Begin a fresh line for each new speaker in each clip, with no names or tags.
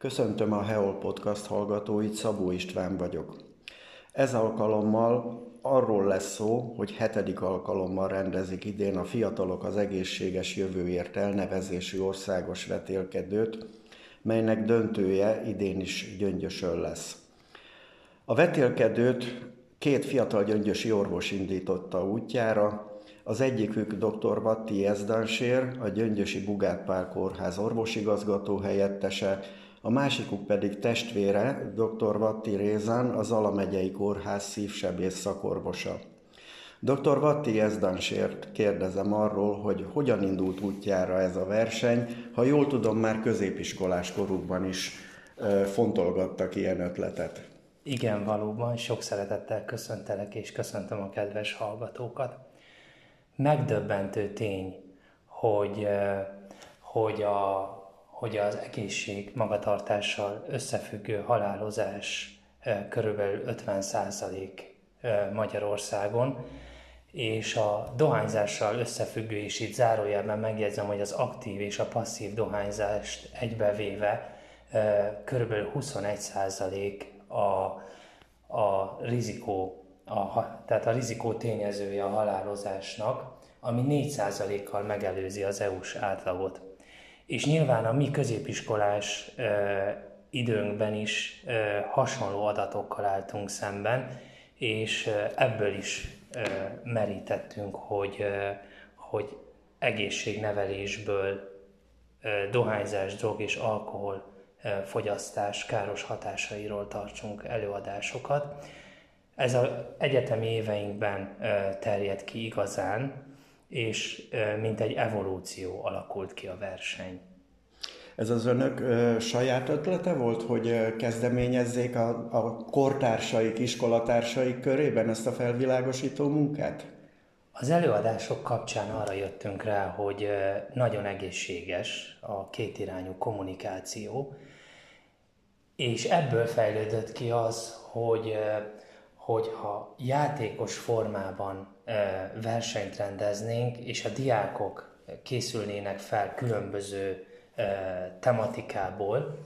Köszöntöm a Heol Podcast hallgatóit, Szabó István vagyok. Ez alkalommal arról lesz szó, hogy hetedik alkalommal rendezik idén a Fiatalok az Egészséges Jövőért elnevezésű országos vetélkedőt, melynek döntője idén is Gyöngyösön lesz. A vetélkedőt két fiatal gyöngyösi orvos indította útjára, az egyikük dr. Vatti Ezdansér, a Gyöngyösi Bugát Pál Kórház orvosigazgató helyettese, a másikuk pedig testvére, dr. Vatti Rézán, az Alamegyei Kórház szívsebész szakorvosa. Dr. Vatti Ezdansért kérdezem arról, hogy hogyan indult útjára ez a verseny. Ha jól tudom, már középiskolás korukban is fontolgattak ilyen ötletet.
Igen, valóban. Sok szeretettel köszöntelek, és köszöntöm a kedves hallgatókat. Megdöbbentő tény, hogy, hogy a hogy az egészség magatartással összefüggő halálozás körülbelül 50% Magyarországon, és a dohányzással összefüggő is itt zárójelben megjegyzem, hogy az aktív és a passzív dohányzást egybevéve körülbelül 21% a, a rizikó, a, tehát a rizikó tényezője a halálozásnak, ami 4%-kal megelőzi az EU-s átlagot. És nyilván a mi középiskolás időnkben is hasonló adatokkal álltunk szemben, és ebből is merítettünk, hogy, hogy egészségnevelésből dohányzás, drog és alkohol fogyasztás káros hatásairól tartsunk előadásokat. Ez az egyetemi éveinkben terjed ki igazán, és mint egy evolúció alakult ki a verseny.
Ez az önök ö, saját ötlete volt, hogy kezdeményezzék a, a kortársaik, iskolatársaik körében ezt a felvilágosító munkát?
Az előadások kapcsán arra jöttünk rá, hogy nagyon egészséges a kétirányú kommunikáció, és ebből fejlődött ki az, hogy hogyha játékos formában versenyt rendeznénk, és a diákok készülnének fel különböző tematikából,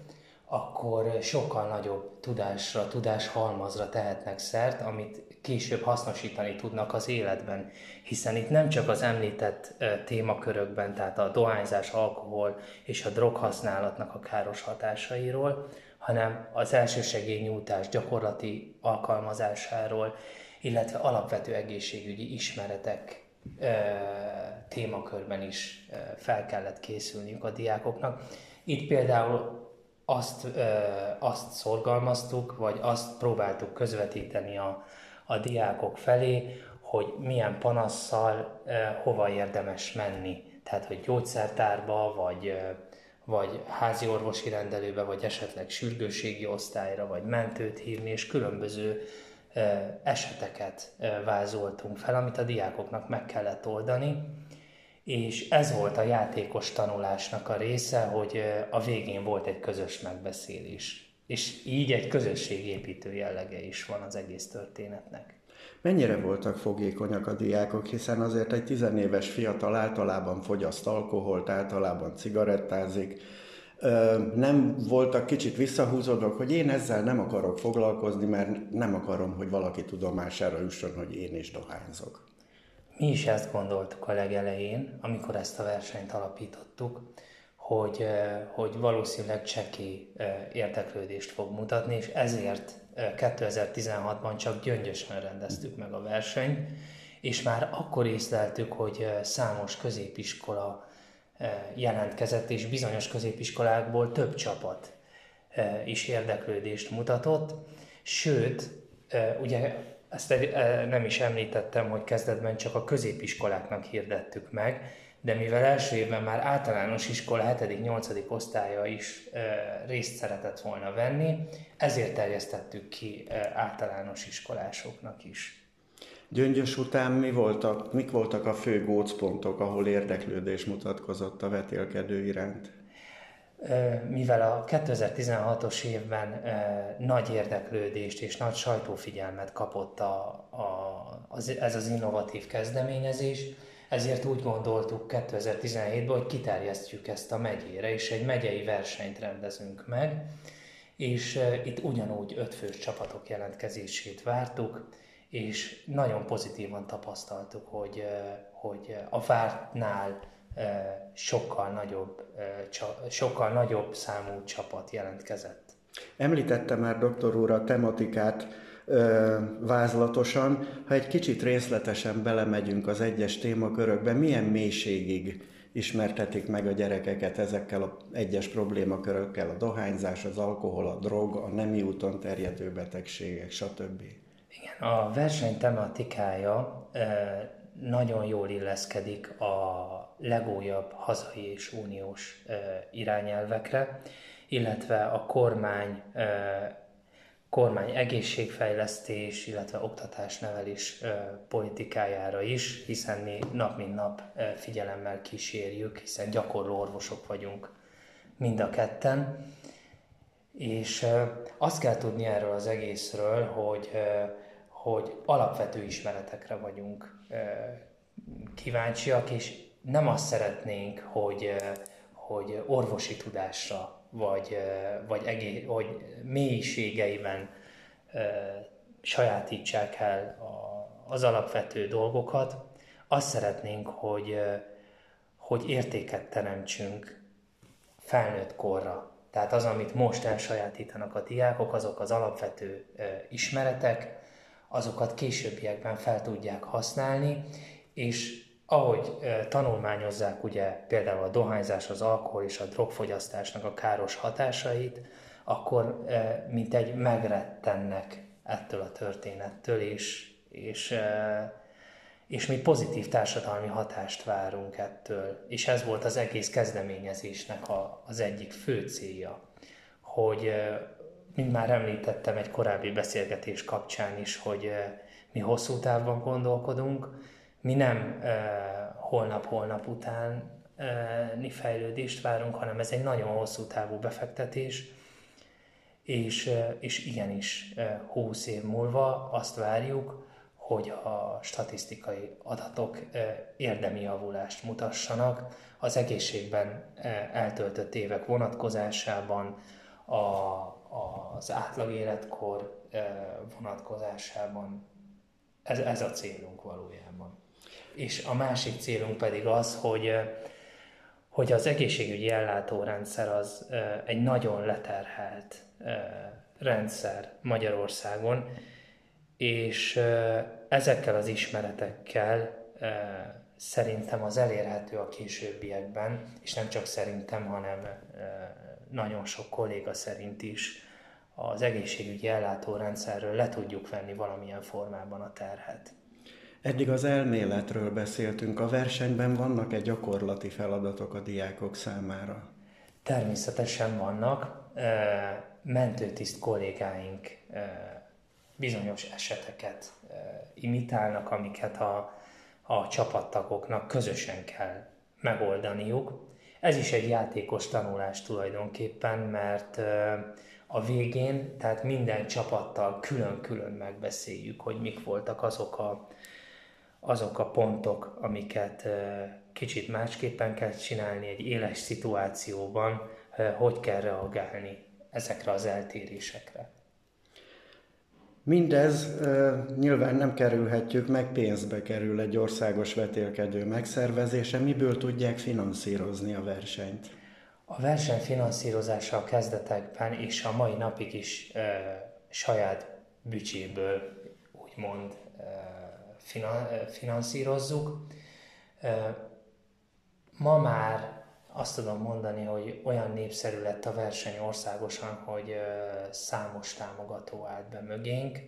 akkor sokkal nagyobb tudásra, tudáshalmazra tehetnek szert, amit később hasznosítani tudnak az életben. Hiszen itt nem csak az említett témakörökben, tehát a dohányzás, alkohol és a droghasználatnak a káros hatásairól, hanem az elsősegélynyújtás gyakorlati alkalmazásáról, illetve alapvető egészségügyi ismeretek témakörben is fel kellett készülniük a diákoknak. Itt például azt, azt szorgalmaztuk, vagy azt próbáltuk közvetíteni a, a diákok felé, hogy milyen panasszal hova érdemes menni. Tehát, hogy gyógyszertárba, vagy vagy házi orvosi rendelőbe, vagy esetleg sürgőségi osztályra, vagy mentőt hívni, és különböző eseteket vázoltunk fel, amit a diákoknak meg kellett oldani, és ez volt a játékos tanulásnak a része, hogy a végén volt egy közös megbeszélés. És így egy közösségépítő jellege is van az egész történetnek.
Mennyire voltak fogékonyak a diákok, hiszen azért egy tizenéves fiatal általában fogyaszt alkoholt, általában cigarettázik, nem voltak kicsit visszahúzódók, hogy én ezzel nem akarok foglalkozni, mert nem akarom, hogy valaki tudomására jusson, hogy én is dohányzok.
Mi is ezt gondoltuk a legelején, amikor ezt a versenyt alapítottuk, hogy, hogy valószínűleg cseki érdeklődést fog mutatni, és ezért 2016-ban csak gyöngyösen rendeztük meg a versenyt, és már akkor észleltük, hogy számos középiskola jelentkezett, és bizonyos középiskolákból több csapat is érdeklődést mutatott, sőt, ugye ezt nem is említettem, hogy kezdetben csak a középiskoláknak hirdettük meg, de mivel első évben már általános iskola 7.-8. osztálya is részt szeretett volna venni, ezért terjesztettük ki általános iskolásoknak is.
Gyöngyös után mi voltak, mik voltak a fő gócpontok, ahol érdeklődés mutatkozott a vetélkedő iránt?
Mivel a 2016-os évben nagy érdeklődést és nagy sajtófigyelmet kapott a, a, az, ez az innovatív kezdeményezés, ezért úgy gondoltuk 2017-ben, hogy kiterjesztjük ezt a megyére, és egy megyei versenyt rendezünk meg, és itt ugyanúgy ötfős csapatok jelentkezését vártuk, és nagyon pozitívan tapasztaltuk, hogy, hogy a vártnál sokkal nagyobb, sokkal nagyobb számú csapat jelentkezett.
Említette már doktor úr a tematikát vázlatosan. Ha egy kicsit részletesen belemegyünk az egyes témakörökbe, milyen mélységig ismertetik meg a gyerekeket ezekkel az egyes problémakörökkel, a dohányzás, az alkohol, a drog, a nemi úton terjedő betegségek, stb.
Igen, a verseny tematikája nagyon jól illeszkedik a legújabb hazai és uniós irányelvekre, illetve a kormány, kormány egészségfejlesztés, illetve oktatásnevelés politikájára is, hiszen mi nap mint nap figyelemmel kísérjük, hiszen gyakorló orvosok vagyunk mind a ketten. És azt kell tudni erről az egészről, hogy, hogy alapvető ismeretekre vagyunk kíváncsiak, és nem azt szeretnénk, hogy, hogy orvosi tudásra, vagy, vagy, egész, vagy mélységeiben sajátítsák el az alapvető dolgokat. Azt szeretnénk, hogy, hogy értéket teremtsünk felnőtt korra. Tehát az, amit most elsajátítanak a diákok, azok az alapvető ismeretek, azokat későbbiekben fel tudják használni, és ahogy tanulmányozzák ugye például a dohányzás, az alkohol és a drogfogyasztásnak a káros hatásait, akkor mint egy megrettennek ettől a történettől, és, és, és mi pozitív társadalmi hatást várunk ettől. És ez volt az egész kezdeményezésnek a, az egyik fő célja, hogy, mint már említettem egy korábbi beszélgetés kapcsán is, hogy mi hosszú távban gondolkodunk, mi nem holnap-holnap után mi fejlődést várunk, hanem ez egy nagyon hosszú távú befektetés, és, és igenis 20 év múlva azt várjuk, hogy a statisztikai adatok érdemi javulást mutassanak. Az egészségben eltöltött évek vonatkozásában, a, az átlag életkor vonatkozásában. Ez, ez a célunk valójában és a másik célunk pedig az, hogy, hogy az egészségügyi ellátórendszer az egy nagyon leterhelt rendszer Magyarországon, és ezekkel az ismeretekkel szerintem az elérhető a későbbiekben, és nem csak szerintem, hanem nagyon sok kolléga szerint is az egészségügyi ellátórendszerről le tudjuk venni valamilyen formában a terhet.
Eddig az elméletről beszéltünk, a versenyben vannak-e gyakorlati feladatok a diákok számára?
Természetesen vannak. Mentőtiszt kollégáink bizonyos eseteket imitálnak, amiket a, a csapattagoknak közösen kell megoldaniuk. Ez is egy játékos tanulás tulajdonképpen, mert a végén, tehát minden csapattal külön-külön megbeszéljük, hogy mik voltak azok a azok a pontok, amiket kicsit másképpen kell csinálni egy éles szituációban, hogy kell reagálni ezekre az eltérésekre.
Mindez nyilván nem kerülhetjük meg, pénzbe kerül egy országos vetélkedő megszervezése. Miből tudják finanszírozni a versenyt?
A verseny finanszírozása a kezdetekben és a mai napig is e, saját bücséből úgymond e, finanszírozzuk. Ma már azt tudom mondani, hogy olyan népszerű lett a verseny országosan, hogy számos támogató állt be mögénk,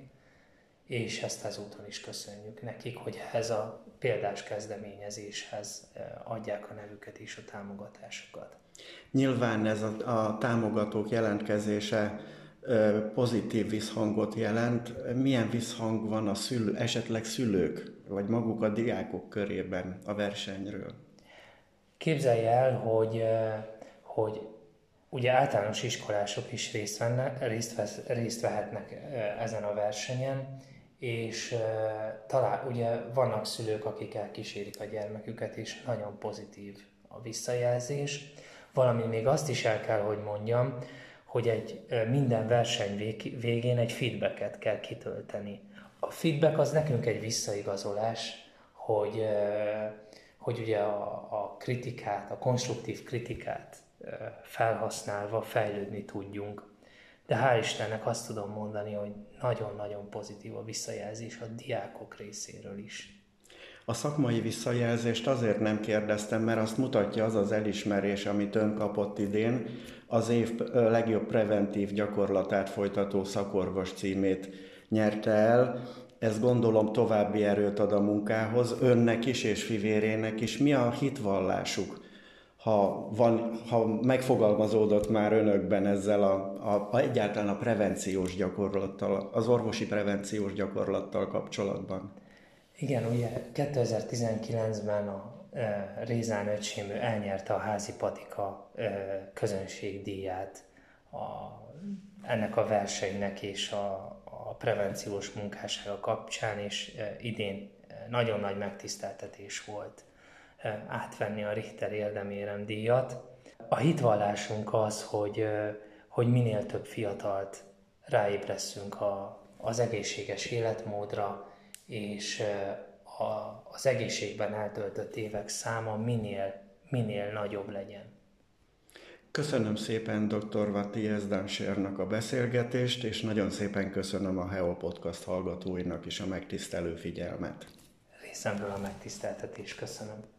és ezt ezúton is köszönjük nekik, hogy ez a példás kezdeményezéshez adják a nevüket és a támogatásokat.
Nyilván ez a, a támogatók jelentkezése pozitív visszhangot jelent. Milyen visszhang van a szülő, esetleg szülők, vagy maguk a diákok körében a versenyről?
Képzelj el, hogy, hogy ugye általános iskolások is részt, venne, részt, vesz, részt vehetnek ezen a versenyen, és talán ugye vannak szülők, akik elkísérik a gyermeküket, és nagyon pozitív a visszajelzés. Valami még azt is el kell, hogy mondjam, hogy egy minden verseny végén egy feedbacket kell kitölteni. A feedback az nekünk egy visszaigazolás, hogy, hogy ugye a, a kritikát, a konstruktív kritikát felhasználva fejlődni tudjunk. De hál' Istennek azt tudom mondani, hogy nagyon-nagyon pozitív a visszajelzés a diákok részéről is.
A szakmai visszajelzést azért nem kérdeztem, mert azt mutatja az az elismerés, amit ön kapott idén, az év legjobb preventív gyakorlatát folytató szakorvos címét nyerte el. Ez gondolom további erőt ad a munkához, önnek is és fivérének is. Mi a hitvallásuk? Ha, van, ha megfogalmazódott már önökben ezzel a, a, a, egyáltalán a prevenciós gyakorlattal, az orvosi prevenciós gyakorlattal kapcsolatban?
Igen, ugye 2019-ben a e, Rézán öcsém elnyerte a házi patika e, közönségdíját a, ennek a versenynek és a, a prevenciós munkássága kapcsán, és e, idén nagyon nagy megtiszteltetés volt átvenni a Richter érdemérem díjat. A hitvallásunk az, hogy, hogy minél több fiatalt ráébresszünk a, az egészséges életmódra, és a, az egészségben eltöltött évek száma minél, minél nagyobb legyen.
Köszönöm szépen dr. Vati Ezdánsernak a beszélgetést, és nagyon szépen köszönöm a Heo Podcast hallgatóinak is a megtisztelő figyelmet.
Részemről a megtiszteltetés köszönöm.